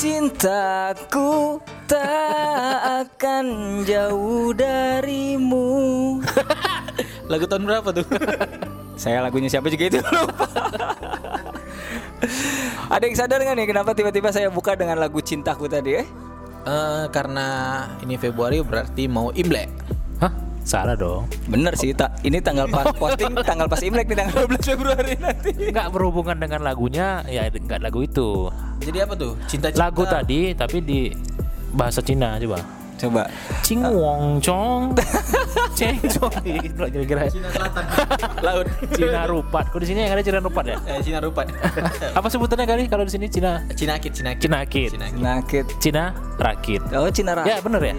Cintaku tak akan jauh darimu Lagu tahun berapa tuh? Saya lagunya siapa juga itu lupa. Ada yang sadar nggak nih kenapa tiba-tiba saya buka dengan lagu cintaku tadi eh? Eh, karena ini Februari berarti mau Imlek. Salah dong. Bener sih, tak ini tanggal pas posting tanggal pas Imlek nih tanggal 12 Februari nanti. Nggak berhubungan dengan lagunya, ya nggak lagu itu. Jadi apa tuh? Cinta-cinta. Lagu tadi tapi di bahasa Cina coba. Coba. Cing Wong Chong. Ceng Chong itu kira-kira. Cina Selatan. Laut. Cina Rupat. Kok di sini yang ada Cina Rupat ya? Eh, Cina Rupat. Apa sebutannya kali kalau di sini Cina Cina Kit, Cina Kit. Cina Kid. Cina Kit. Nakit. Cina Rakit. Oh, Cina Ra. Ya bener ya.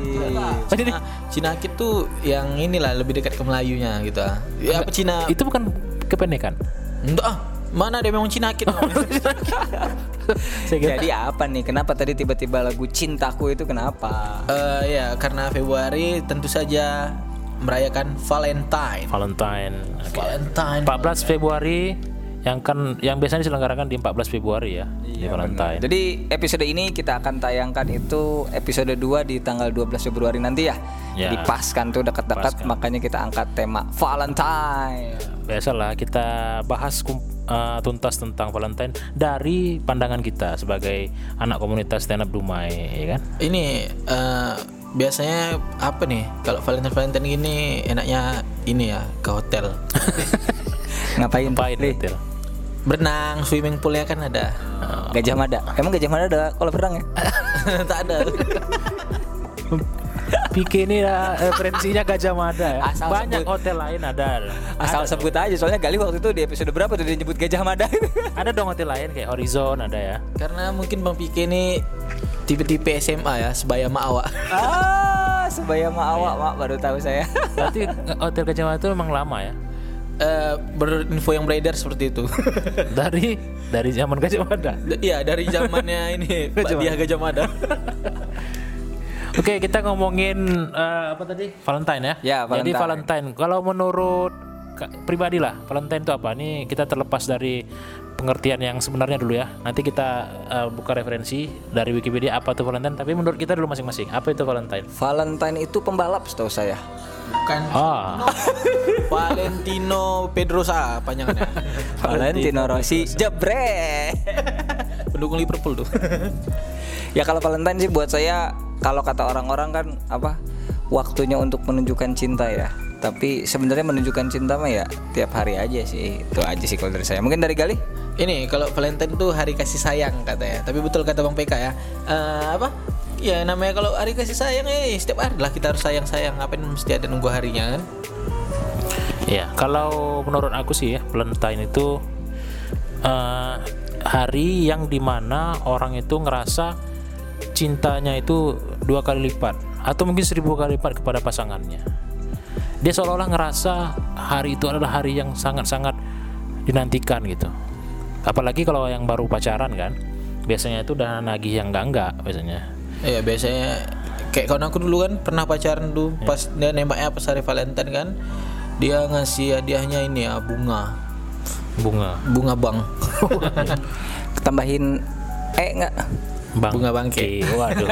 Jadi Cina, Cina Kit tuh yang inilah lebih dekat ke Melayunya gitu. ah. Ya apa Cina? itu bukan kependekan. Enggak ah. Mana ada memang Cina Kit. Jadi apa nih? Kenapa tadi tiba-tiba lagu cintaku itu kenapa? Eh ya, karena Februari tentu saja merayakan Valentine. Valentine. Oke. Valentine. 14 Februari yang kan yang biasanya diselenggarakan di 14 Februari ya di Valentine. Jadi episode ini kita akan tayangkan itu episode 2 di tanggal 12 Februari nanti ya. Ya. Jadi pas kan tuh dekat-dekat makanya kita angkat tema Valentine. Biasalah kita bahas eh, tuntas tentang Valentine dari pandangan kita sebagai anak komunitas stand up Dumai, ya kan? Ini eh, biasanya apa nih? Kalau Valentine Valentine gini enaknya ini ya ke hotel. Ngapain? Ngapain Li? betul? Berenang, swimming poolnya kan ada. Gajah Mada. Emang Gajah Mada ada kalau berenang ya? tak ada. Pike ini ya, referensinya Gajah Mada ya. Asal Banyak sebut. hotel lain ada. Asal sebut aja soalnya Gali waktu itu di episode berapa tuh dia nyebut Gajah Mada. Ada dong hotel lain kayak Horizon ada ya. Karena mungkin Bang Pike ini tipe-tipe SMA ya, sebaya sama awak. ah, sebaya awak, Mak, baru tahu saya. Berarti hotel Gajah Mada itu memang lama ya. Eh, berinfo yang beredar seperti itu. Dari dari zaman Gajah Mada. Iya, dari zamannya ini Diah Gajah Mada. Oke, kita ngomongin eh, apa tadi? Valentine ya. Ya, Jadi Valentine. Valentine. Kalau menurut pribadi lah, Valentine itu apa? Nih kita terlepas dari pengertian yang sebenarnya dulu ya. Nanti kita eh, buka referensi dari Wikipedia apa itu Valentine. Tapi menurut kita dulu masing-masing. Apa itu Valentine? Valentine itu pembalap setahu saya. Bukan Ah, Valentino Pedrosa panjangannya. Valentino Rossi jebre. Pendukung Liverpool tuh. ya kalau Valentine sih buat saya kalau kata orang-orang kan apa waktunya untuk menunjukkan cinta ya. Tapi sebenarnya menunjukkan cinta mah ya tiap hari aja sih. Itu aja sih kalau dari saya. Mungkin dari Gali? Ini kalau Valentine tuh hari kasih sayang katanya. Tapi betul kata Bang PK ya. Eh, apa? Ya namanya kalau hari kasih sayang eh setiap hari lah kita harus sayang-sayang. Ngapain mesti ada nunggu harinya kan? ya. Kalau menurut aku sih ya, Valentine itu eh, hari yang di mana orang itu ngerasa cintanya itu dua kali lipat atau mungkin seribu kali lipat kepada pasangannya. Dia seolah-olah ngerasa hari itu adalah hari yang sangat-sangat dinantikan gitu. Apalagi kalau yang baru pacaran kan, biasanya itu udah nagih yang enggak-enggak biasanya. Iya biasanya kayak kawan aku dulu kan pernah pacaran dulu pas dia nembaknya pas hari Valentine kan dia ngasih hadiahnya ini ya bunga Bunga, bunga bang Tambahin eh enggak? Bang. Bunga bangke. Waduh.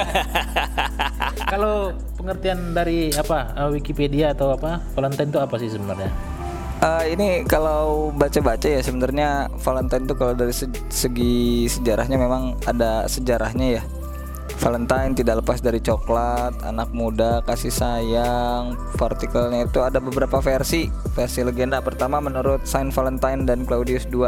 Kalau pengertian dari apa eh, Wikipedia atau apa Valentine itu apa sih sebenarnya? Eh, ini kalau baca-baca ya sebenarnya Valentine itu kalau dari se- segi sejarahnya memang ada sejarahnya ya. Valentine tidak lepas dari coklat, anak muda, kasih sayang. Partikelnya itu ada beberapa versi. Versi legenda pertama menurut Saint Valentine dan Claudius II.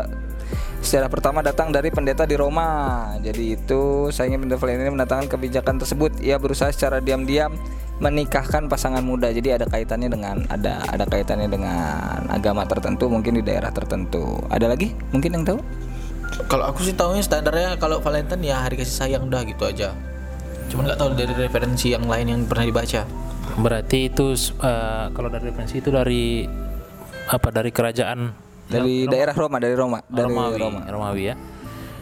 Sejarah pertama datang dari pendeta di Roma. Jadi itu sayangnya pendeta Valentine ini mendatangkan kebijakan tersebut. Ia berusaha secara diam-diam menikahkan pasangan muda. Jadi ada kaitannya dengan ada ada kaitannya dengan agama tertentu mungkin di daerah tertentu. Ada lagi? Mungkin yang tahu? Kalau aku sih tahunya standarnya kalau Valentine ya hari kasih sayang udah gitu aja. Cuman nggak tahu dari referensi yang lain yang pernah dibaca. Berarti itu eh, kalau dari referensi itu dari apa dari kerajaan Dari daerah Roma, dari Roma, dari Romawi, Roma. Romawi ya.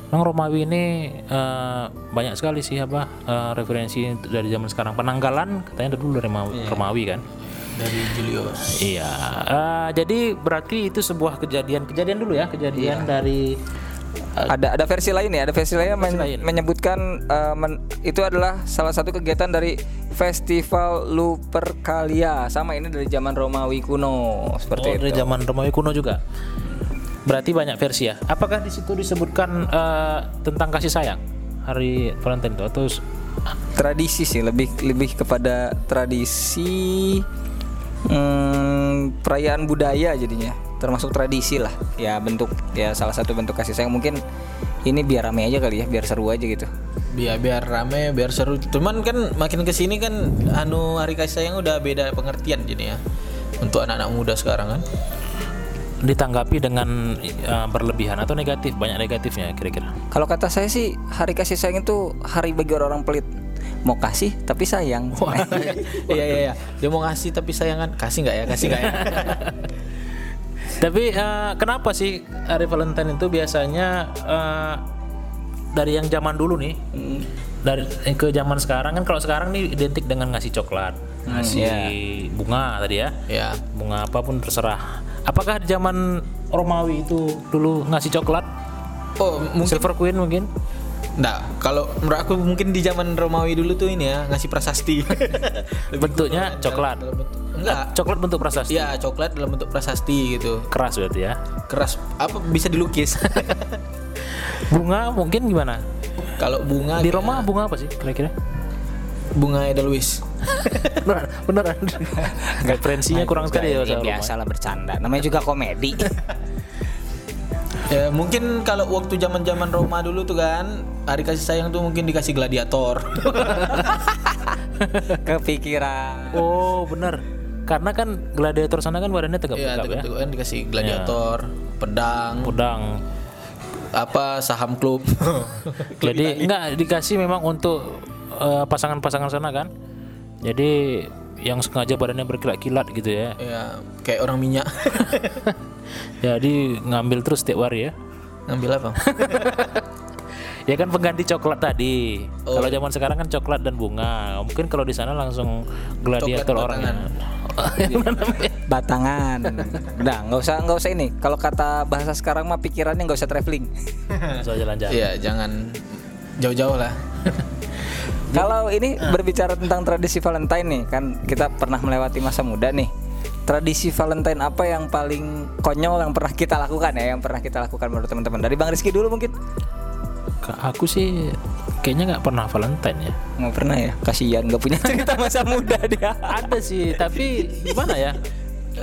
Memang Romawi ini eh, banyak sekali sih apa eh, referensi dari zaman sekarang. Penanggalan katanya dulu dari Romawi, Romawi kan. Dari Julius. Iya. Eh, jadi berarti itu sebuah kejadian kejadian dulu ya kejadian dari ada ada versi lain ya ada versi lain yang men- lain. menyebutkan eh, men- itu adalah salah satu kegiatan dari festival Lupercalia sama ini dari zaman Romawi kuno seperti Oh, itu dari zaman Romawi kuno juga. Berarti banyak versi ya. Apakah di situ disebutkan eh, tentang kasih sayang hari Valentine itu atau tradisi sih lebih lebih kepada tradisi hmm, perayaan budaya jadinya. Termasuk tradisi lah. Ya bentuk ya salah satu bentuk kasih sayang. Mungkin ini biar rame aja kali ya biar seru aja gitu. Biar biar rame biar seru. Cuman kan makin ke sini kan anu hari kasih sayang udah beda pengertian jadi ya untuk anak-anak muda sekarang kan. Ditanggapi dengan eh, berlebihan atau negatif? Banyak negatifnya kira-kira. kalau kata saya sih hari kasih sayang itu hari bagi orang-orang pelit mau kasih tapi sayang. Iya iya iya dia mau ngasih tapi sayangan. Kasih nggak ya? Kasih nggak ya? Tapi eh, kenapa sih hari Valentine itu biasanya eh, dari yang zaman dulu nih, dari eh, ke zaman sekarang? Kan kalau sekarang nih identik dengan ngasih coklat, ngasih bunga tadi ya, ya bunga apa pun terserah. Apakah di zaman Romawi itu dulu ngasih coklat, oh mungkin. Silver Queen mungkin? Nggak, kalau menurut aku mungkin di zaman Romawi dulu tuh ini ya ngasih prasasti. Bentuknya coklat. dalam bentuk- enggak. Coklat bentuk prasasti. Iya, coklat dalam bentuk prasasti gitu. Keras berarti ya. Keras apa bisa dilukis. Bunga mungkin gimana? kalau bunga Di Roma bunga apa sih kira-kira? bunga Edelweiss. beneran, beneran. Referensinya kurang sekali ya, ya biasa lah bercanda namanya juga komedi Ya, mungkin kalau waktu zaman-zaman Roma dulu tuh kan, hari kasih sayang tuh mungkin dikasih gladiator. kepikiran Oh benar. Karena kan gladiator sana kan badannya tegap Iya, tegap ya. kan dikasih gladiator, pedang, Pedang. apa saham klub. Jadi enggak dikasih memang untuk eh, pasangan-pasangan sana kan. Jadi yang sengaja badannya berkilat-kilat gitu ya. ya, kayak orang minyak. Jadi ngambil terus setiap hari ya. Ngambil apa? Ya kan pengganti coklat tadi. Oh. Kalau zaman sekarang kan coklat dan bunga. Mungkin kalau di sana langsung gladiator orangnya. batangan udah nggak usah nggak usah ini kalau kata bahasa sekarang mah pikirannya nggak usah traveling Soal jalan-jalan. Iya, jangan jauh-jauh lah. Kalau ini berbicara tentang tradisi Valentine nih, kan kita pernah melewati masa muda nih. Tradisi Valentine apa yang paling konyol yang pernah kita lakukan ya, yang pernah kita lakukan menurut teman-teman? Dari Bang Rizky dulu mungkin? Ka- Aku sih kayaknya nggak pernah Valentine ya. Nggak pernah ya, kasihan nggak punya cerita masa muda dia. Ada sih, tapi gimana ya?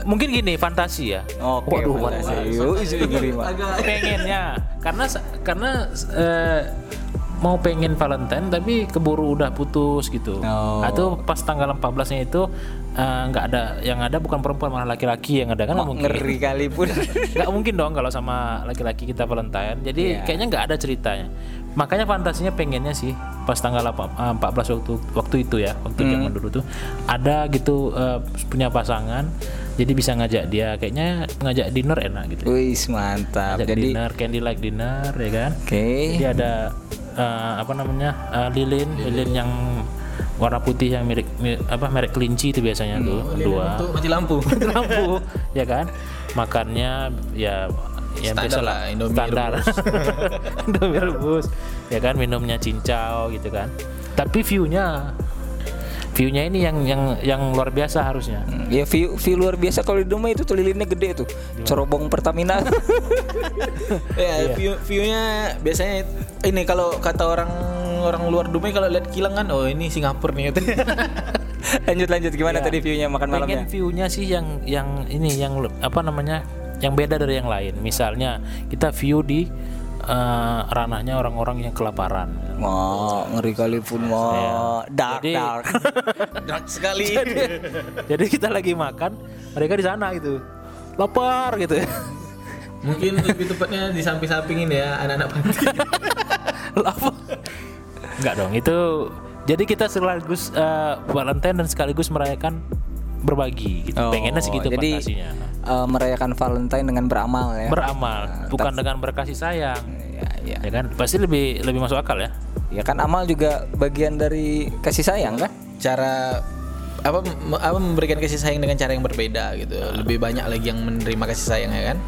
Mungkin gini, fantasi ya. Oke, Waduh, fantasi. Yuk, pengennya karena karena eh, mau pengen Valentine tapi keburu udah putus gitu. Oh. Atau pas tanggal 14-nya itu eh, nggak ada yang ada bukan perempuan malah laki-laki yang ada kan nggak mungkin. Ngeri kali pun. Nggak mungkin dong kalau sama laki-laki kita Valentine. Jadi Iya. kayaknya nggak ada ceritanya. Makanya fantasinya pengennya sih pas tanggal apa- eh, 14 waktu waktu itu ya, waktu Hmm. zaman dulu tuh ada gitu eh, punya pasangan. Jadi bisa ngajak dia kayaknya ngajak dinner enak gitu. Wih, mantap. Ngajak Jadi, dinner, candlelight dinner ya kan. oke. Jadi ada eh, apa namanya? eh, lilin, lilin. yang warna putih yang mirip mi- apa merek kelinci itu biasanya tuh dua Untuk mati lampu. lampu ya kan? Makannya ya yang Standar lah, Indomie standar. Indomie rebus ya kan? Minumnya cincau gitu kan. Tapi viewnya viewnya ini yang yang yang luar biasa harusnya Ya view, view luar biasa kalau di rumah itu tuh lilinnya gede tuh. Cerobong Pertamina. ya, view viewnya biasanya ini kalau kata orang orang luar Dumai kalau lihat kilang kan, oh ini Singapura nih lanjut lanjut gimana Ya. tadi viewnya makan pengen malamnya? viewnya sih yang yang ini yang apa namanya yang beda dari yang lain misalnya kita view di eh, ranahnya orang-orang yang kelaparan Wah, ngeri kali pun wah. Dark Jadi- dark. Dark sekali. jadi kita lagi makan mereka di sana gitu lapar gitu ya Mungkin lebih tepatnya di samping-samping ini ya anak-anak panti. lapar Enggak dong itu jadi kita sekaligus eh, Valentine dan sekaligus merayakan berbagi gitu. pengennya segitu Oh, jadi fantasinya eh, merayakan Valentine dengan beramal ya. beramal bukan dengan berkasih sayang ya, ya. ya kan pasti lebih lebih masuk akal ya Ya kan amal juga bagian dari kasih sayang kan? Cara apa apa memberikan kasih sayang dengan cara yang berbeda gitu. Lebih banyak lagi yang menerima kasih sayang ya kan?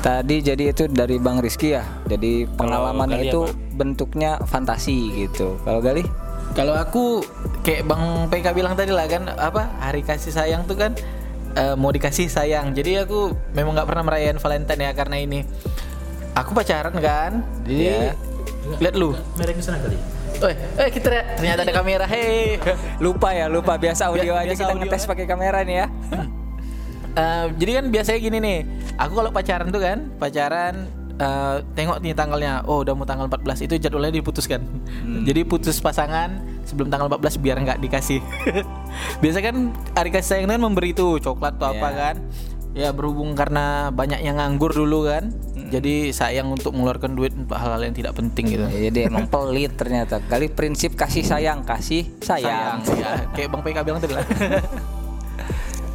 Tadi jadi itu dari Bang Rizky ya. Jadi pengalamannya Gali itu apa? bentuknya fantasi gitu. Kalau Gali? Kalau aku kayak Bang PK bilang tadi lah kan apa hari kasih sayang tuh kan eh, mau dikasih sayang. Jadi aku memang nggak pernah merayakan Valentine ya karena ini aku pacaran kan. Jadi Ya. lihat lu. Merek sana kali. Eh, eh kita ternyata ada kamera. Hei. Lupa ya, lupa biasa audio Biasa aja kita audio ngetes kan? pakai kamera nih ya. Eh, jadi kan biasanya gini nih. Aku kalau pacaran tuh kan, pacaran eh, tengok nih tanggalnya. Oh, udah mau tanggal 14 itu jadwalnya diputuskan. Jadi putus pasangan sebelum tanggal 14 biar nggak dikasih. Biasa kan hari kasih sayang kan memberi tuh coklat tuh apa Iya. kan. Ya berhubung karena banyak yang nganggur dulu kan. Jadi sayang untuk mengeluarkan duit untuk hal-hal yang tidak penting gitu. Ya, Jadi emang pelit ternyata. Gali prinsip kasih sayang, kasih sayang. ya, kayak Bang PK bilang tadi lah.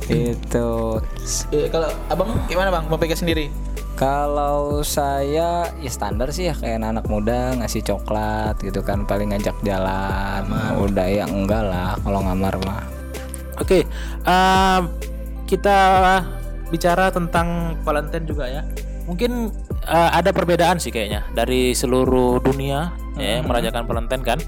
Itu. Eh, kalau Abang gimana Bang? Bang PK sendiri? Kalau saya ya standar sih ya kayak anak muda ngasih coklat gitu kan paling ngajak jalan. Udah ya enggak lah kalau ngamar mah. Oke, em, kita bicara tentang Valentine juga ya. Mungkin eh, ada perbedaan sih kayaknya dari seluruh dunia ya yang merayakan Valentine kan.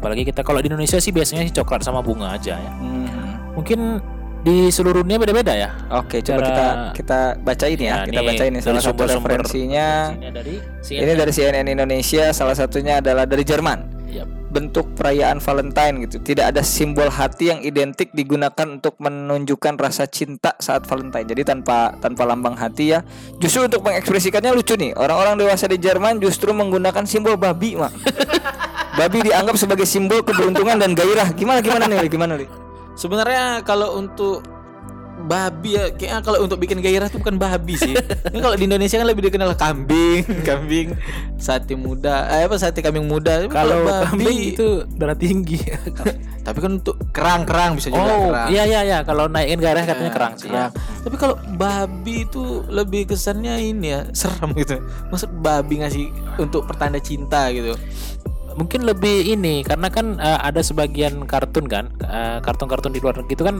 Apalagi kita kalau di Indonesia sih biasanya sih coklat sama bunga aja ya. Hmm. Mungkin di seluruh dunia beda-beda ya. Oke, coba Cara- kita kita bacain ya. Ya, kita nih, bacain nih dari salah satu referensinya. Ini dari Ini dari CNN Indonesia, salah satunya adalah dari Jerman. Yap. Bentuk perayaan Valentine gitu. Tidak ada simbol hati yang identik digunakan untuk menunjukkan rasa cinta saat Valentine. Jadi tanpa tanpa lambang hati ya. Justru untuk mengekspresikannya lucu nih. Orang-orang dewasa di Jerman justru menggunakan simbol babi, Mak. babi dianggap sebagai simbol keberuntungan dan gairah. Gimana gimana nih? Gimana nih? Sebenarnya kalau untuk babi ya kayaknya kalau untuk bikin gairah itu bukan babi sih. Ini kalau di Indonesia kan lebih dikenal kambing, kambing sate muda, eh apa sate kambing muda. Kalau kambing itu darah tinggi. tapi kan untuk kerang-kerang bisa juga oh, kerang. iya iya iya kalau naikin gairah katanya kerang sih. ya. Kerang. Tapi kalau babi itu lebih kesannya ini ya serem gitu. Maksud babi ngasih untuk pertanda cinta gitu. Mungkin lebih ini karena kan eh, ada sebagian kartun kan eh, kartun-kartun di luar negeri itu kan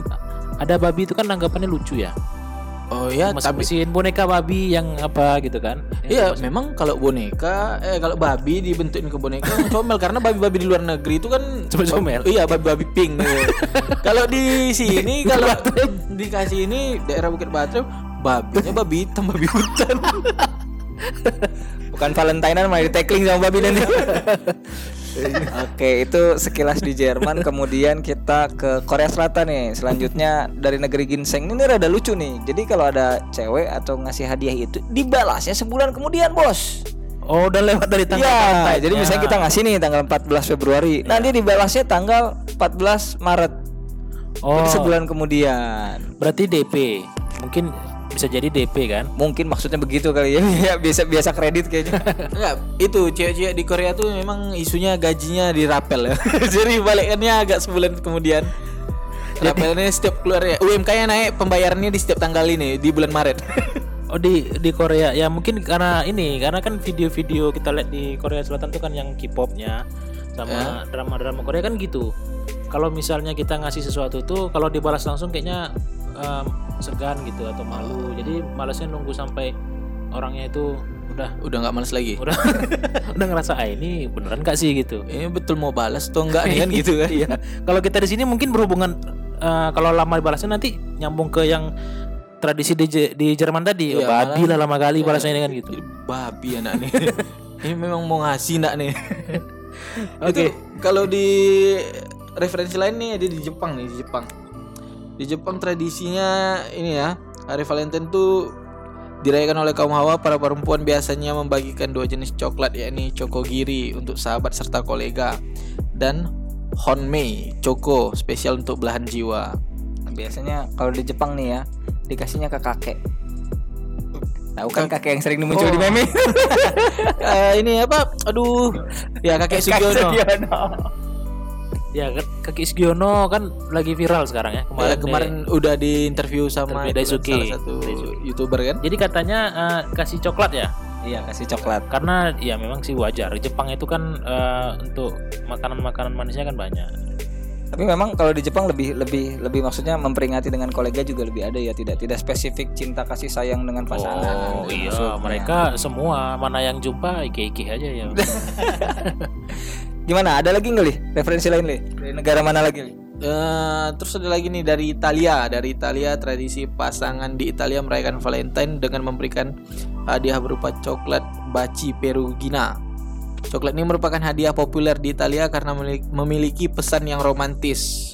ada babi itu kan anggapannya lucu ya Oh ya, Mas tapi mesin boneka babi yang apa gitu kan Iya, memang kalau boneka, eh kalau babi dibentukin ke boneka comel karena babi-babi di luar negeri itu kan Cuma comel. Iya, babi-babi pink. gitu. kalau di sini kalau dikasih ini daerah Bukit Batu, babinya babi hitam, babi hutan. Bukan Valentinean malah di tackling sama babi nanti. Oke, itu sekilas di Jerman. Kemudian kita ke Korea Selatan nih. Selanjutnya dari negeri ginseng ini rada lucu nih. Jadi kalau ada cewek atau ngasih hadiah itu dibalasnya sebulan kemudian, bos. oh udah lewat dari tanggal Ya, Valentine. jadi Ya. misalnya kita ngasih nih tanggal 14 Februari, nanti dibalasnya tanggal 14 Maret. oh Jadi sebulan kemudian. berarti DP mungkin bisa jadi DP kan Mungkin maksudnya begitu kali ya. Ya, biasa biasa kredit kayaknya. Enggak, itu cewek-cewek di Korea tuh memang isunya gajinya dirapel ya. Jadi balikannya agak sebulan kemudian. Rapelnya setiap keluar ya. UMK-nya naik pembayarannya di setiap tanggal ini di bulan Maret. Oh di di Korea ya mungkin karena ini karena kan video-video kita lihat di Korea Selatan tuh kan yang K-popnya sama drama-drama Korea kan gitu. Kalau misalnya kita ngasih sesuatu tuh kalau dibalas langsung kayaknya em, segan gitu atau malu. Jadi malasnya nunggu sampai orangnya itu udah Udah nggak males lagi. udah udah ngerasa ah ini beneran gak sih gitu. Ini betul mau balas atau enggak nih kan gitu kan. Iya. Kalau kita di sini mungkin berhubungan eh, kalau lama dibalasnya nanti nyambung ke yang tradisi di, di Jerman tadi. Oh, babi malah- lah lama kali balasnya kan gitu. Babi anak nih. Ini memang mau ngasih nak nih. Oke. Itu kalau di referensi lain nih ada di Jepang nih di Jepang. Di Jepang tradisinya ini ya hari Valentine tuh dirayakan oleh kaum hawa para perempuan biasanya membagikan dua jenis coklat yakni chokogiri untuk sahabat serta kolega dan honmei choko spesial untuk belahan jiwa. Biasanya kalau di Jepang nih ya dikasihnya ke kakek. Tahu kan kakek yang sering muncul di meme? Eh, ini apa? Aduh, ya kakek Sugiono. Ya kan Kaki Sugiono kan lagi viral sekarang ya kemarin. Kemarin, kemarin udah di interview Interview sama kan, Daisuke. salah satu Daisuke. youtuber kan. Jadi katanya eh, kasih coklat ya. Iya kasih coklat. Karena ya memang sih wajar. Jepang itu kan eh, untuk makanan-makanan manisnya kan banyak. Tapi memang kalau di Jepang lebih lebih lebih maksudnya memperingati dengan kolega juga lebih ada ya, tidak tidak spesifik cinta kasih sayang dengan pasangan. Oh iya, mereka semua mana yang jumpa ike-ike aja ya. Gimana? Ada lagi nggak li? Referensi lain li? Dari negara mana lagi li? Eh, terus ada lagi nih dari Italia. Dari Italia tradisi pasangan di Italia merayakan Valentine dengan memberikan hadiah berupa coklat Baci Perugina. Coklat ini merupakan hadiah populer di Italia karena memiliki- memiliki pesan yang romantis.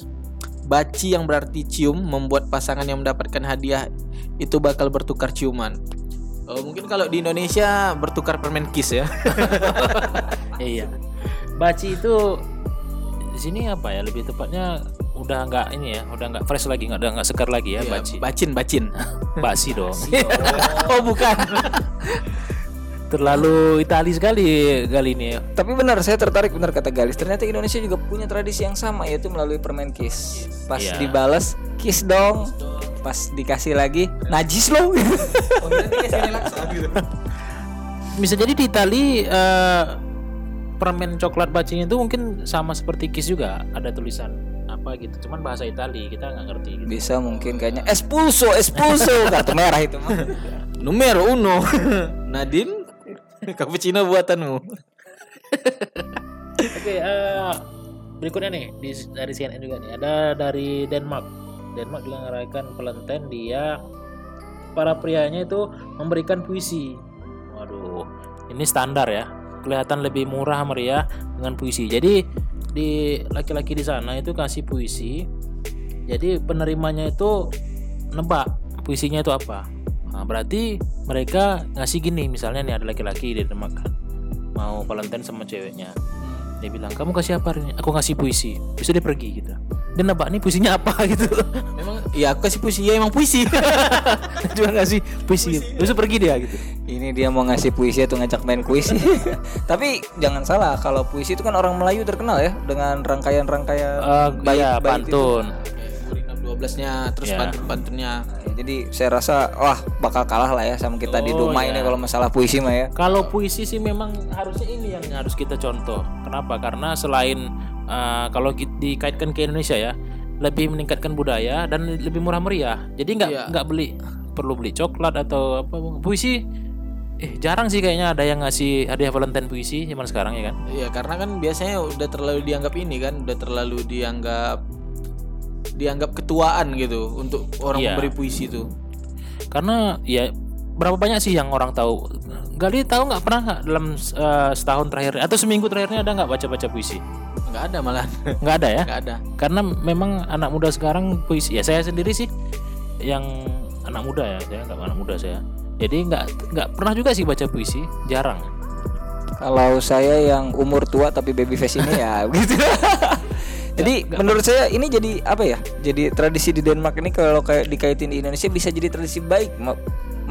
Baci yang berarti cium membuat pasangan yang mendapatkan hadiah itu bakal bertukar ciuman. Oh, mungkin kalau di Indonesia bertukar permen kiss ya. iya. Baci itu di sini apa ya? Lebih tepatnya udah nggak ini ya, udah nggak fresh lagi, nggak udah nggak segar lagi ya, Iya, baci. Bacin, bacin. Basi dong. oh, bukan. Terlalu Itali sekali kali ini ya. Tapi benar, saya tertarik benar kata Galis. Ternyata Indonesia juga punya tradisi yang sama yaitu melalui permen kiss. Pas Iya. dibalas kiss dong. Pas dikasih lagi najis loh. Bisa jadi di Itali eh, permen coklat bacinya itu mungkin sama seperti kiss juga, ada tulisan apa gitu. Cuman bahasa Itali kita nggak ngerti gitu. Bisa mungkin kayaknya espulso, espulso kartu merah itu mah. Numero uno. Nadine, cappuccino buatanmu. Oke, eh, berikutnya nih di, dari CNN juga nih ada dari Denmark. Denmark juga merayakan Valentine dia para prianya itu memberikan puisi. Waduh, ini standar ya. Kelihatan lebih murah meriah dengan puisi. Jadi di laki-laki di sana itu kasih puisi. Jadi penerimanya itu nebak puisinya itu apa. Nah, berarti mereka ngasih gini misalnya nih ada laki-laki di Denmark kan mau Valentine sama ceweknya dia bilang kamu kasih apa aku ngasih puisi bisa dia pergi gitu dia nebak nih puisinya apa gitu Memang ya aku kasih puisi ya emang puisi. cuma ngasih puisi bisa pergi dia gitu Ini dia mau ngasih puisi atau ngajak main puisi. Tapi jangan salah, kalau puisi itu kan orang Melayu terkenal ya dengan rangkaian-rangkaian Eh, iya bait-bait itu. pantun Murid 12-nya terus Ya. pantun-pantunnya. Jadi saya rasa wah bakal kalah lah ya sama kita di Oh, rumah iya. ini kalau masalah puisi mah ya. kalau puisi sih memang harusnya ini yang harus kita contoh kenapa karena selain eh, kalau dikaitkan ke Indonesia ya lebih meningkatkan budaya dan lebih murah meriah jadi nggak Iya. nggak beli perlu beli coklat atau apa puisi eh jarang sih kayaknya ada yang ngasih hadiah Valentine puisi zaman sekarang ya kan Iya, karena kan biasanya udah terlalu dianggap ini kan, udah terlalu dianggap dianggap ketuaan gitu untuk orang Iya. memberi puisi itu. karena ya berapa banyak sih yang orang tahu Gali tahu nggak pernah nggak dalam eh, setahun terakhir atau seminggu terakhirnya ada nggak baca baca puisi Nggak ada malah. nggak ada ya Nggak ada. karena memang anak muda sekarang puisi ya saya sendiri sih yang anak muda ya saya nggak anak muda saya jadi nggak nggak pernah juga sih baca puisi jarang Kalau saya yang umur tua tapi baby face ini ya gitu. Jadi menurut saya ini jadi apa ya? Jadi tradisi di Denmark ini kalau kayak dikaitin di Indonesia bisa jadi tradisi baik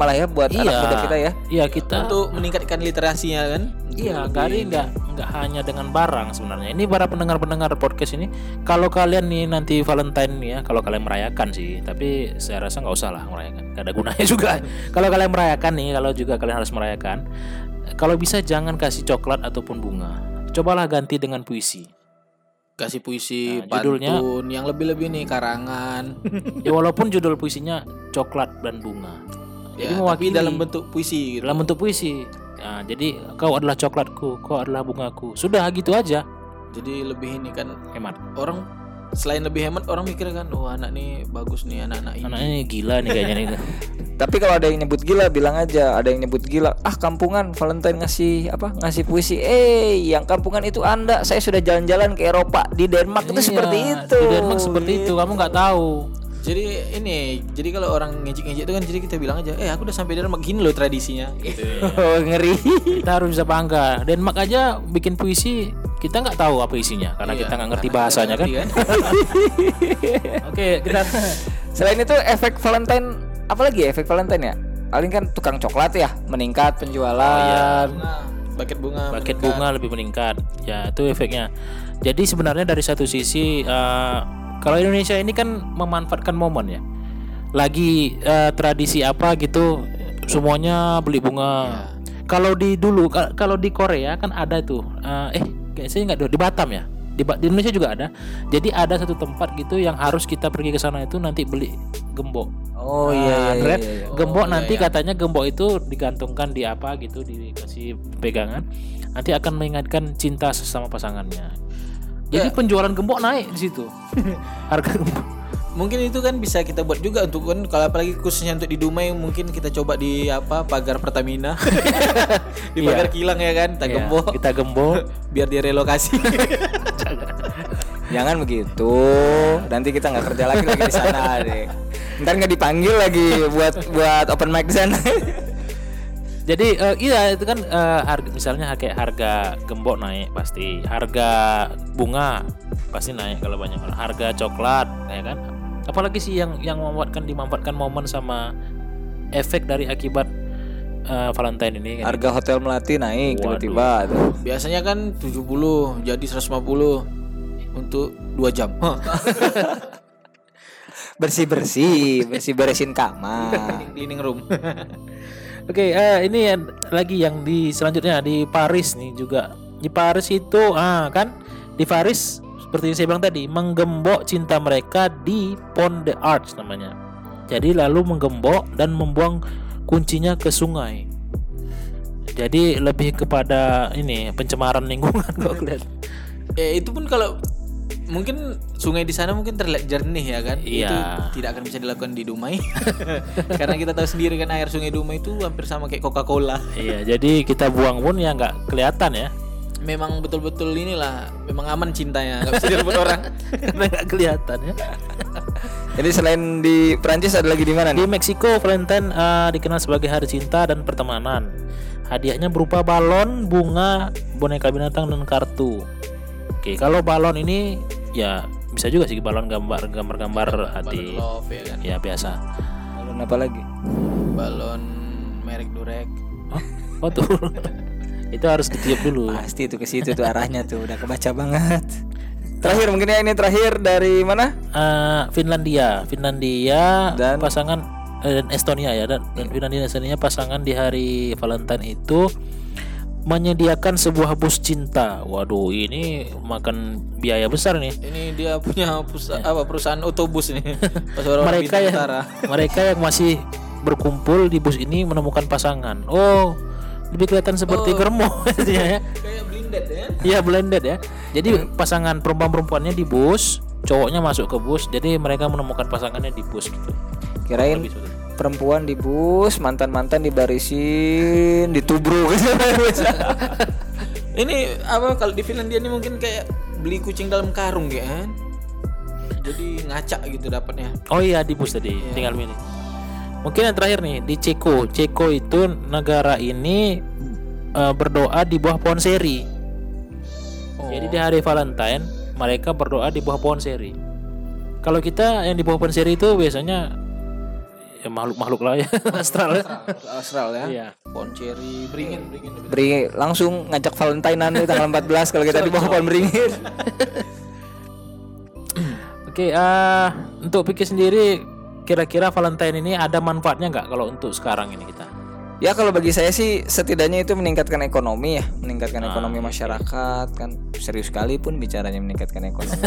malah ya buat anak muda kita ya. iya kita Untuk meningkatkan literasinya kan. Iya, lebih- nggak nggak hanya dengan barang sebenarnya. Ini para pendengar-pendengar podcast ini, kalau kalian nih nanti Valentine nih ya, kalau kalian merayakan sih, tapi saya rasa nggak usah lah merayakan, nggak ada gunanya juga. kalau kalian merayakan nih, kalau juga kalian harus merayakan, kalau bisa jangan kasih coklat ataupun bunga. Cobalah ganti dengan puisi. kasih puisi, Nah, judulnya- pantun, yang lebih-lebih nih karangan. Ya walaupun judul puisinya coklat dan bunga. Ya, Jadi tapi mewakili dalam bentuk puisi gitu. dalam bentuk puisi. Nah, jadi kau adalah coklatku, kau adalah bungaku. Sudah gitu aja. Jadi lebih ini kan Hemat. orang selain lebih hemat orang mikir kan, wah anak nih bagus nih anak-anak ini. Anaknya gila nih kayaknya nih. Tapi kalau ada yang nyebut gila bilang aja, ada yang nyebut gila, ah kampungan Valentine ngasih apa? Ngasih puisi. Eh, yang kampungan itu Anda. Saya sudah jalan-jalan ke Eropa di Denmark itu Iya, seperti itu. Di Denmark seperti itu, kamu nggak tahu. Jadi ini, jadi kalau orang ngejek-ngejek itu kan jadi kita bilang aja, eh aku udah sampai Denmark gini loh tradisinya. Gitu. Oh, ngeri. Kita harus bisa bangga. Denmark aja bikin puisi, kita nggak tahu apa isinya karena Iya, kita nggak ngerti bahasanya kan. ngerti kan. Oke, kita Selain itu efek Valentine apalagi ya efek Valentine ya? Paling kan tukang coklat ya, meningkat penjualan. Bunga, paket bunga. paket meningkat. bunga lebih meningkat. Ya, itu efeknya. Jadi sebenarnya dari satu sisi eh, kalau Indonesia ini kan memanfaatkan momen ya. Lagi eh, tradisi apa gitu semuanya beli bunga. Kalau di dulu ka- kalau di Korea kan ada tuh eh, eh kayak saya nggak di Batam ya. di, di Indonesia juga ada. Jadi ada satu tempat gitu yang harus kita pergi ke sana itu nanti beli gembok. Oh Nah, iya iya, Dre, iya, iya. Gembok Oh, iya, nanti iya. katanya gembok itu digantungkan di apa gitu dikasih pegangan. Nanti akan mengingatkan cinta sesama pasangannya. Jadi Ya. penjualan gembok naik di situ. Harga gembok. Mungkin itu kan bisa kita buat juga untuk kan kalau apalagi khususnya untuk di Dumai mungkin kita coba di apa pagar Pertamina. di Iya. pagar kilang ya kan, kita Iya, gembok Kita gembok. biar dia relokasi. Jangan begitu. Nanti kita nggak kerja lagi lagi di sana deh. Ntar nggak dipanggil lagi buat buat open mic di sana. Jadi eh, iya itu kan eh, harga misalnya kayak harga gembok naik pasti, harga bunga pasti naik kalau banyak orang. Harga coklat ya kan. Apalagi sih yang yang memanfaatkan dimanfaatkan momen sama efek dari akibat eh, Valentine ini kan. Harga hotel melati naik Waduh. tiba-tiba. Biasanya kan 70 jadi 150 untuk 2 jam. Bersih bersih, bersih beresin kamar. Cleaning room. Oke, eh, ini yang- lagi yang di selanjutnya di Paris nih juga. Di Paris itu ah kan di Paris seperti yang saya bilang tadi menggembok cinta mereka di Pont de Arts namanya. Jadi lalu menggembok dan membuang kuncinya ke sungai. Jadi lebih kepada ini pencemaran lingkungan kok eh itu pun kalau mungkin sungai di sana mungkin terlihat jernih ya kan. Iya. Itu tidak akan bisa dilakukan di Dumai. Karena kita tahu sendiri kan air sungai Dumai itu hampir sama kayak Coca-Cola. Iya, jadi kita buang pun ya nggak kelihatan ya. Memang betul-betul inilah memang aman cintanya, nggak bisa direbut orang. Karena nggak kelihatan ya. Jadi selain di Prancis ada lagi di mana Di? Meksiko, Valentine eh, dikenal sebagai hari cinta dan pertemanan. Hadiahnya berupa balon, bunga, boneka binatang dan kartu. Oke, kalau balon ini ya bisa juga sih balon gambar gambar-gambar hati. Love ya kan. Ya biasa. Balon apa lagi? Balon merek Durek. Hah? Oh tuh. Itu harus ditiup dulu. Pasti itu ke situ tuh arahnya tuh udah kebaca banget. Terakhir mungkin ya ini terakhir dari mana? Eh, Finlandia, Finlandia Dan- pasangan eh, dan Estonia ya dan, dan Finlandia dan Estonia pasangan di hari Valentine itu menyediakan sebuah bus cinta. Waduh, ini makan biaya besar nih. Ini dia punya pusa, apa perusahaan otobus nih. Mereka yang Utara. mereka yang masih berkumpul di bus ini menemukan pasangan. Oh, lebih kelihatan seperti germo ya. Kayak blinded ya. Iya blended ya. Jadi pasangan perempuan-perempuannya di bus, cowoknya masuk ke bus. Jadi mereka menemukan pasangannya di bus gitu. Kirain. Perempuan di bus, mantan-mantan dibarisin, ditubruk Ini apa kalau di Finlandia ini mungkin kayak beli kucing dalam karung ya kan. Jadi ngacak gitu dapatnya. Oh iya di bus tadi, tinggal milih. Mungkin yang terakhir nih di Ceko. Ceko itu negara ini eh, berdoa di bawah pohon seri. Jadi di hari Valentine mereka berdoa di bawah pohon seri. Kalau kita yang di bawah pohon seri itu biasanya ya makhluk-makhluk lah ya astral ya. Astral ya. Iya. Pohon ceri, beringin, beringin. Beri langsung ngajak Valentinean nih tanggal 14 kalau kita di bawah pohon beringin. Oke, eh untuk pikir sendiri kira-kira Valentine ini ada manfaatnya nggak kalau untuk sekarang ini kita? Ya kalau bagi saya sih setidaknya itu meningkatkan ekonomi ya, meningkatkan Ah, ekonomi iya, masyarakat kan serius sekali pun bicaranya meningkatkan ekonomi.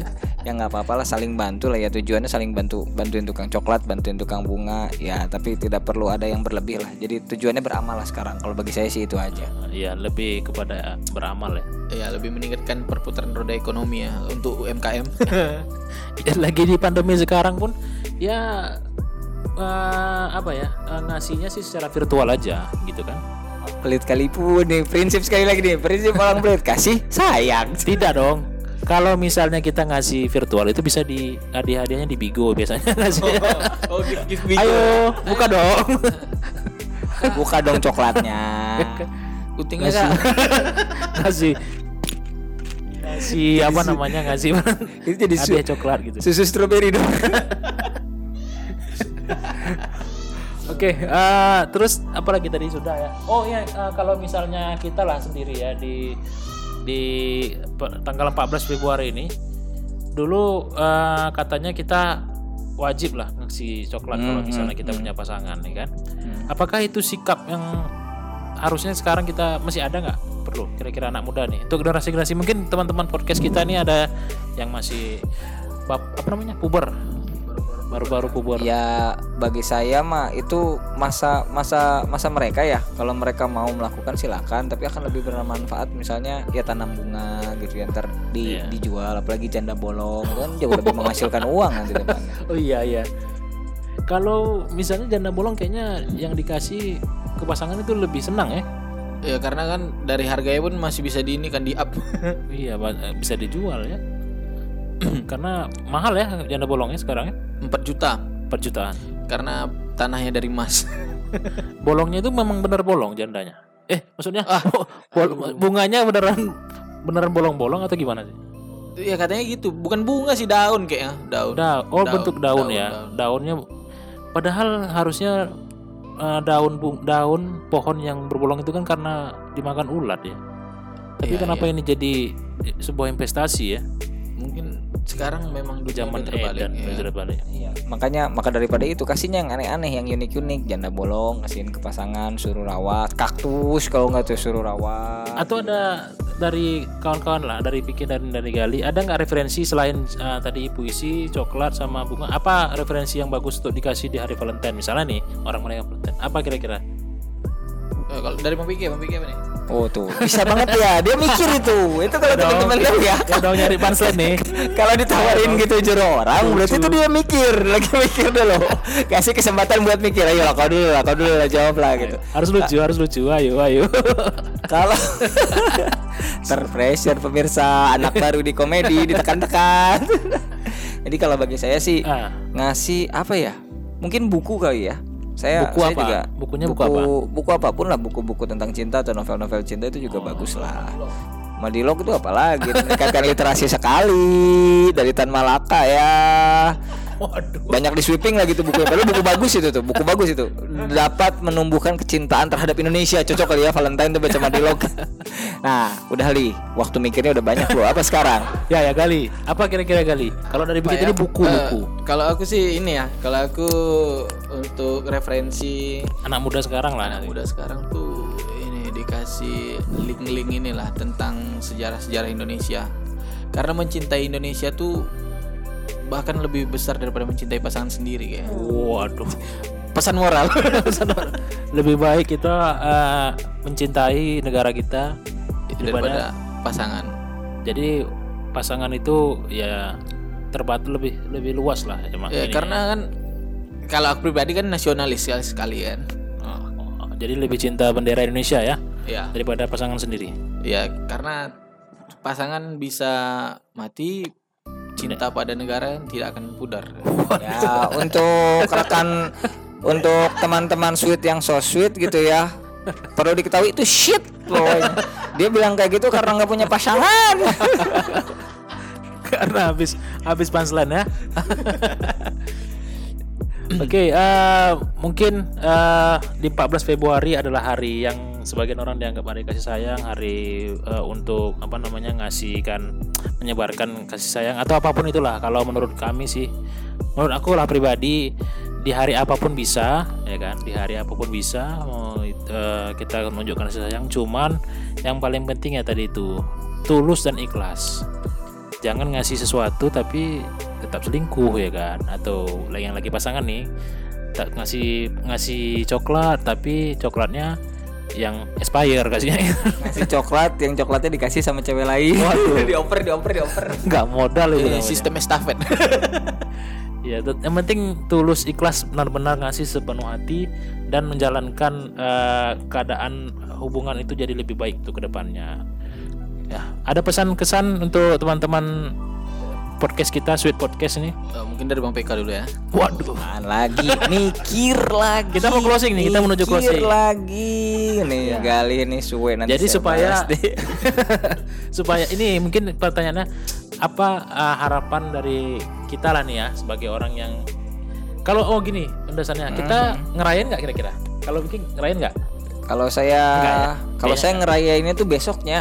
ya nggak apa-apa lah saling bantu lah ya tujuannya saling bantu bantuin tukang coklat, bantuin tukang bunga ya tapi tidak perlu ada yang berlebih lah. Jadi tujuannya beramal lah sekarang. Kalau bagi saya sih itu aja. Iya, lebih kepada beramal ya. Ya lebih meningkatkan perputaran roda ekonomi ya untuk UMKM. Ya, lagi di pandemi sekarang pun ya eh, apa ya eh, ngasihnya sih secara virtual aja gitu kan? Pelit kali pun nih prinsip sekali lagi nih prinsip orang pelit. Kasih sayang. tidak dong. Kalau misalnya kita ngasih virtual itu bisa di hadiah hadiahnya di Bigo biasanya. Ngasih oh, give, give me ayo buka dong. Buka dong coklatnya. Kutingnya kak. ngasih. Ngasih. Apa namanya ngasih Itu jadi su- hadiah coklat gitu. susu stroberi dong. Oke, eh, terus apa lagi tadi sudah ya? Oh iya, eh, kalau misalnya kita lah sendiri ya di di tanggal 14 Februari ini, dulu eh, katanya kita wajib lah ngasih coklat kalau misalnya kita punya pasangan, ya kan? Apakah itu sikap yang harusnya sekarang kita masih ada nggak perlu kira-kira anak muda nih untuk generasi-generasi mungkin teman-teman podcast kita nih ada yang masih bab, apa namanya puber baru-baru puber Ya bagi saya mah itu masa masa masa mereka ya. Kalau mereka mau melakukan silakan, tapi akan lebih bermanfaat misalnya ya tanam bunga gitu ya ntar di, Iya. dijual apalagi janda bolong kan jauh lebih menghasilkan uang nanti depannya. oh iya iya kalau misalnya janda bolong kayaknya yang dikasih ke pasangan itu lebih senang ya Ya karena kan dari harganya pun masih bisa di ini kan di up. iya ba- bisa dijual ya karena mahal ya janda bolongnya sekarang ya 4 juta. Per jutaan. Karena tanahnya dari emas. bolongnya itu memang benar bolong jandanya. Eh maksudnya bol- bunganya beneran beneran bolong-bolong atau gimana sih? Ya katanya gitu, bukan bunga sih daun kayaknya, daun. Da- oh Daun, bentuk daun, daun, ya. Daun. daunnya padahal harusnya eh, daun bung- daun pohon yang berbolong itu kan karena dimakan ulat ya. Tapi Iya, kenapa ini jadi sebuah investasi ya sekarang memang di dunia zaman terbalik, Eden ya. sudah balik Iya, makanya maka daripada itu kasihnya yang aneh-aneh, yang unik-unik, janda bolong, kasihin ke pasangan, suruh rawat, kaktus kalau nggak tuh suruh rawat. atau ada dari kawan-kawan lah dari pikir dan dari gali ada nggak referensi selain eh, tadi puisi coklat sama bunga? Apa referensi yang bagus untuk dikasih di hari Valentine? Misalnya nih orang mereka Valentine. Apa kira-kira? Eh, kalau dari Bang Piki, Bang Piki apa nih? Oh tuh, bisa banget ya. Dia mikir itu. Itu kalau teman-teman tahu ya. ya udah nyari punchline nih Kalau ditawarin gitu juru orang, berarti itu dia mikir, lagi mikir dulu. Kasih kesempatan buat mikir. Ayo lah, kau dulu lah, kau dulu lah jawab lah gitu. harus lucu harus lucu ayo ayo Kalau terpressure pemirsa, anak baru di komedi ditekan-tekan. Jadi kalau bagi saya sih ah ngasih apa ya? Mungkin buku kali ya. Saya Buku saya apa? juga Bukunya buku apa? Buku apa pun lah, buku-buku tentang cinta atau novel-novel cinta itu juga bagus lah. Madilog itu apalagi meningkatkan literasi sekali dari Tan Malaka ya. Waduh Banyak di sweeping lagi tuh buku. Padahal buku bagus itu tuh, buku bagus itu. Dapat menumbuhkan kecintaan terhadap Indonesia. Cocok kali ya Valentine tuh baca Madilog. nah, udah li, waktu mikirnya udah banyak loh. Apa sekarang? ya ya gali apa kira-kira gali kalau dari Apa pikir ya? tadi buku Eh, buku Kalau aku sih ini ya, kalau aku untuk referensi anak muda sekarang lah anak nanti. muda sekarang tuh ini dikasih link-link inilah tentang sejarah-sejarah Indonesia. Karena mencintai Indonesia tuh bahkan lebih besar daripada mencintai pasangan sendiri kayak. waduh Pesan moral. lebih baik kita eh, mencintai negara kita daripada pasangan. jadi pasangan itu ya terbat lebih lebih luas lah Ya, ini. karena kan kalau aku pribadi kan nasionalis sekali sekalian. Oh, jadi lebih cinta bendera Indonesia ya Ya, daripada pasangan sendiri ya karena pasangan bisa mati cinta pada negara tidak akan pudar. Ya, untuk rekan untuk teman-teman sweet yang so sweet gitu ya. Perlu diketahui itu shit pokoknya. Dia bilang kayak gitu karena nggak punya pasangan. karena habis habis punchline ya Oke, eh, mungkin eh, di 14 Februari adalah hari yang sebagian orang dianggap hari kasih sayang, hari eh, untuk apa namanya ngasihkan, menyebarkan kasih sayang atau apa pun itulah. Kalau menurut kami sih, menurut aku lah pribadi di hari apa pun bisa, ya kan? Di hari apa pun bisa eh, kita menunjukkan kasih sayang. Cuman yang paling penting ya tadi itu tulus dan ikhlas jangan ngasih sesuatu tapi tetap selingkuh ya kan atau yang lagi pasangan nih ngasih ngasih coklat tapi coklatnya yang expire kasihnya Ngasih coklat, yang coklatnya dikasih sama cewek lain. Waduh. dioper, dioper, dioper. nggak modal itu Ini namanya. sistem estafet. ya yang penting tulus ikhlas benar-benar ngasih sepenuh hati dan menjalankan eh, keadaan hubungan itu jadi lebih baik tuh ke depannya ya ada pesan kesan untuk teman-teman podcast kita sweet podcast ini Eh, mungkin dari Bang PK dulu ya. waduh Apaan lagi mikir lagi. Kita mau closing nih, kita menuju Mikir closing. Iya. lagi. Nih, gali nih suwe nanti. Jadi supaya supaya ini mungkin pertanyaannya apa uh, harapan dari kita lah nih ya sebagai orang yang kalau oh gini kita Hmm. ngerayain nggak kira-kira? Kalau bikin ngerayain nggak? Kalau saya ya? kalau Kayaknya saya ngerayainnya tuh besoknya.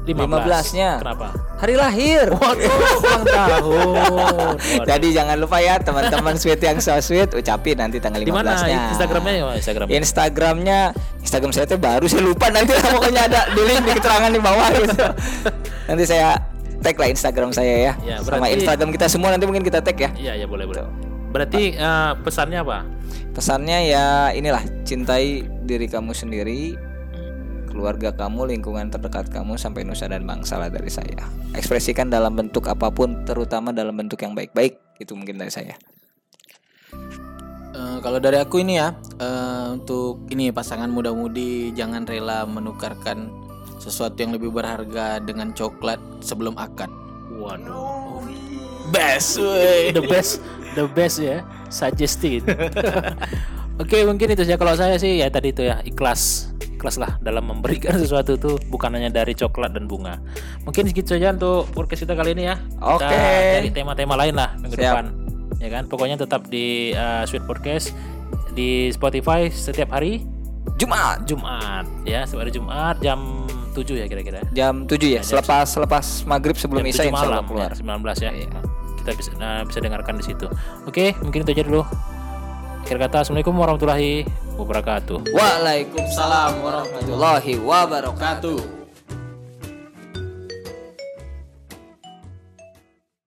15. 15-nya. Kenapa? Hari lahir. Waduh, ulang tahun. Waduh. Jadi jangan lupa ya teman-teman sweet yang so sweet ucapin nanti tanggal 15 Di mana nya Instagramnya ya? Instagram. Instagramnya Instagram saya tuh baru saya lupa nanti pokoknya ada di link di keterangan di bawah gitu. Nanti saya tag lah Instagram saya ya. Ya, Sama berarti- Instagram kita semua nanti mungkin kita tag ya. Iya, ya boleh, boleh. Berarti eh, pesannya apa? Pesannya ya inilah cintai diri kamu sendiri, keluarga kamu, lingkungan terdekat kamu sampai nusa dan bangsa lah dari saya. Ekspresikan dalam bentuk apa pun, terutama dalam bentuk yang baik-baik. Itu mungkin dari saya. Eh, kalau dari aku ini ya eh, untuk ini pasangan muda-mudi jangan rela menukarkan sesuatu yang lebih berharga dengan coklat sebelum akad. Waduh. Best, wey. the best the best ya suggested oke mungkin itu saja kalau saya sih ya tadi itu ya ikhlas ikhlas lah dalam memberikan sesuatu itu bukan hanya dari coklat dan bunga mungkin segitu saja untuk podcast kita kali ini ya Oke. Kita cari tema-tema lain lah minggu Siap. depan ya kan pokoknya tetap di uh, Sweet Podcast di Spotify setiap hari Jumat Jumat ya setiap hari Jumat jam 7 ya kira-kira jam 7 ya, selepas selepas maghrib sebelum jam Isya 7 insya Allah malam keluar. ya, 19 ya. Kita bisa nah, bisa dengarkan di situ. Oke, mungkin itu aja dulu. Akhir kata Assalamualaikum warahmatullahi wabarakatuh. Waalaikumsalam warahmatullahi wabarakatuh.